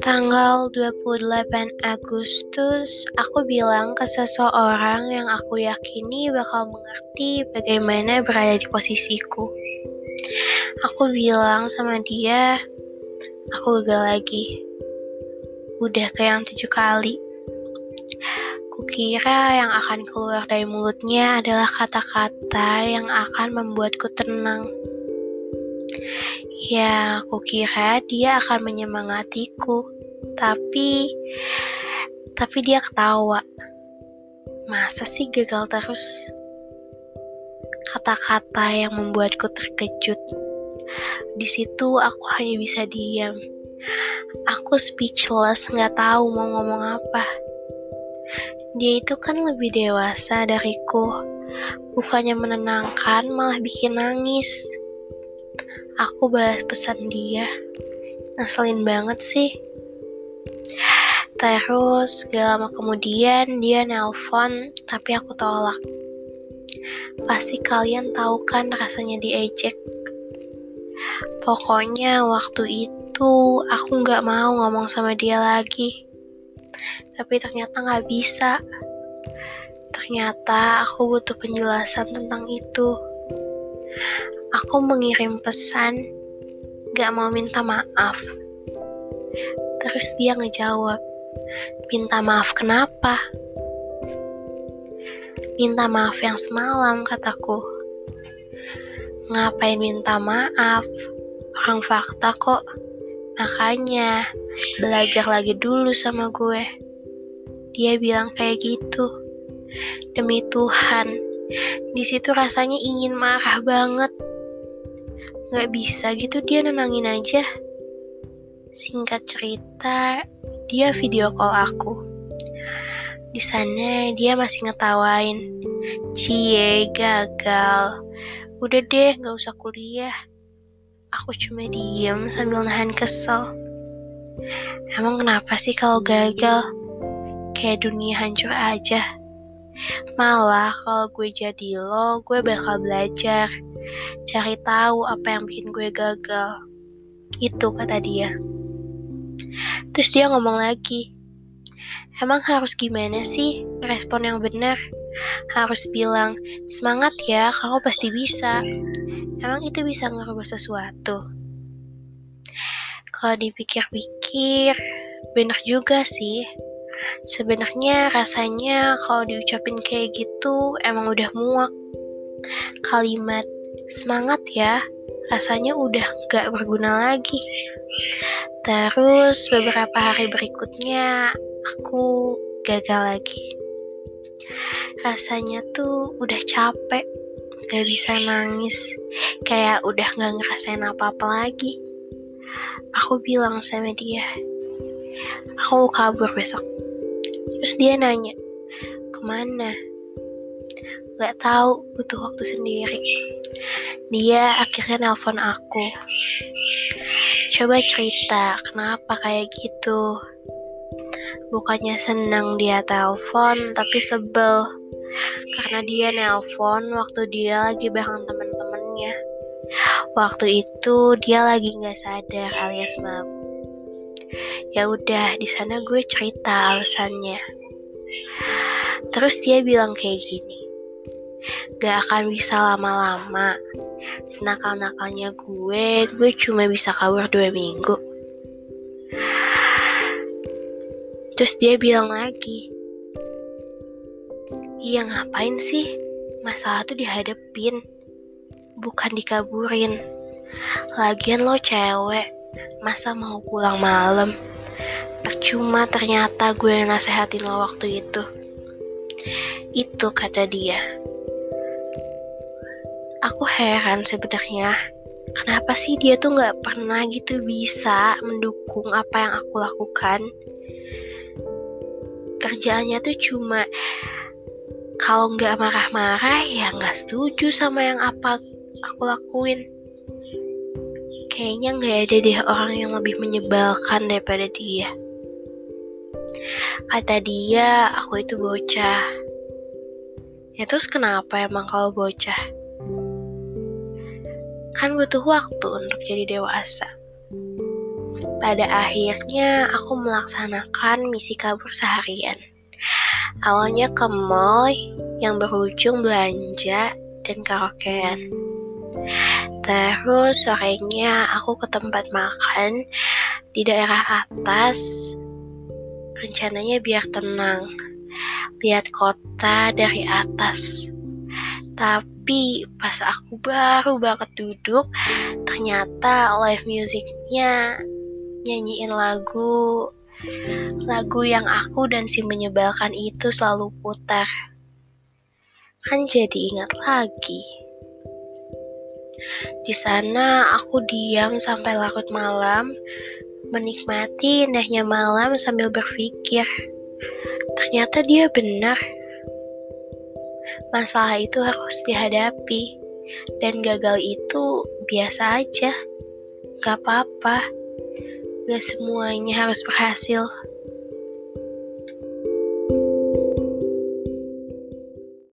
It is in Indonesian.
Tanggal 28 Agustus, aku bilang ke seseorang yang aku yakini bakal mengerti bagaimana berada di posisiku. Aku bilang sama dia, aku gagal lagi. Udah kayak yang tujuh kali. Kukira yang akan keluar dari mulutnya adalah kata-kata yang akan membuatku tenang. Ya, kukira dia akan menyemangatiku tapi tapi dia ketawa. Masa sih gagal terus? Kata-kata yang membuatku terkejut. Di situ aku hanya bisa diam. Aku speechless, nggak tahu mau ngomong apa. Dia itu kan lebih dewasa dariku. Bukannya menenangkan, malah bikin nangis. Aku balas pesan dia. Ngeselin banget sih. Terus gak lama kemudian dia nelpon tapi aku tolak. Pasti kalian tahu kan rasanya diejek. Pokoknya waktu itu aku gak mau ngomong sama dia lagi. Tapi ternyata gak bisa. Ternyata aku butuh penjelasan tentang itu. Aku mengirim pesan, gak mau minta maaf. Terus dia ngejawab, Minta maaf kenapa? Minta maaf yang semalam, kataku. Ngapain minta maaf? Orang fakta kok. Makanya, belajar lagi dulu sama gue. Dia bilang kayak gitu. Demi Tuhan, di situ rasanya ingin marah banget. Gak bisa gitu dia nenangin aja. Singkat cerita, dia video call aku. Di sana dia masih ngetawain. Cie, gagal. Udah deh, gak usah kuliah. Aku cuma diem sambil nahan kesel. Emang kenapa sih kalau gagal? Kayak dunia hancur aja. Malah kalau gue jadi lo, gue bakal belajar. Cari tahu apa yang bikin gue gagal. Itu kata dia. Terus dia ngomong lagi, emang harus gimana sih respon yang benar? Harus bilang, semangat ya, kamu pasti bisa. Emang itu bisa ngerubah sesuatu? Kalau dipikir-pikir, benar juga sih. Sebenarnya rasanya kalau diucapin kayak gitu emang udah muak. Kalimat semangat ya, rasanya udah gak berguna lagi. Terus beberapa hari berikutnya aku gagal lagi. Rasanya tuh udah capek, gak bisa nangis, kayak udah gak ngerasain apa-apa lagi. Aku bilang sama dia, aku kabur besok. Terus dia nanya, ke mana? Gak tahu, butuh waktu sendiri. Dia akhirnya nelpon aku. Coba cerita, kenapa kayak gitu? Bukannya senang dia telepon, tapi sebel. Karena dia nelpon waktu dia lagi bareng temen-temennya. Waktu itu dia lagi nggak sadar alias mabuk. Ya udah, di sana gue cerita alasannya. Terus dia bilang kayak gini. Gak akan bisa lama-lama senakal-nakalnya gue, gue cuma bisa kabur dua minggu. Terus dia bilang lagi, iya ngapain sih? Masalah tuh dihadepin, bukan dikaburin. Lagian lo cewek, masa mau pulang malam? Percuma ternyata gue nasehatin lo waktu itu. Itu kata dia. Aku heran sebenarnya kenapa sih dia tuh nggak pernah gitu bisa mendukung apa yang aku lakukan kerjaannya tuh cuma kalau nggak marah-marah ya nggak setuju sama yang apa aku lakuin kayaknya nggak ada deh orang yang lebih menyebalkan daripada dia kata dia aku itu bocah Ya terus kenapa emang kalau bocah? Kan butuh waktu untuk jadi dewasa. Pada akhirnya aku melaksanakan misi kabur seharian. Awalnya ke mall yang berujung belanja dan karaokean. Terus sorenya aku ke tempat makan di daerah atas. Rencananya biar tenang, lihat kota dari atas. Tapi pas aku baru banget duduk, ternyata live musiknya nyanyiin lagu lagu yang aku dan si menyebalkan itu selalu putar. Kan jadi ingat lagi. Di sana aku diam sampai larut malam, menikmati indahnya malam sambil berpikir. Ternyata dia benar. Masalah itu harus dihadapi, dan gagal itu biasa aja. Gak apa-apa, gak semuanya harus berhasil.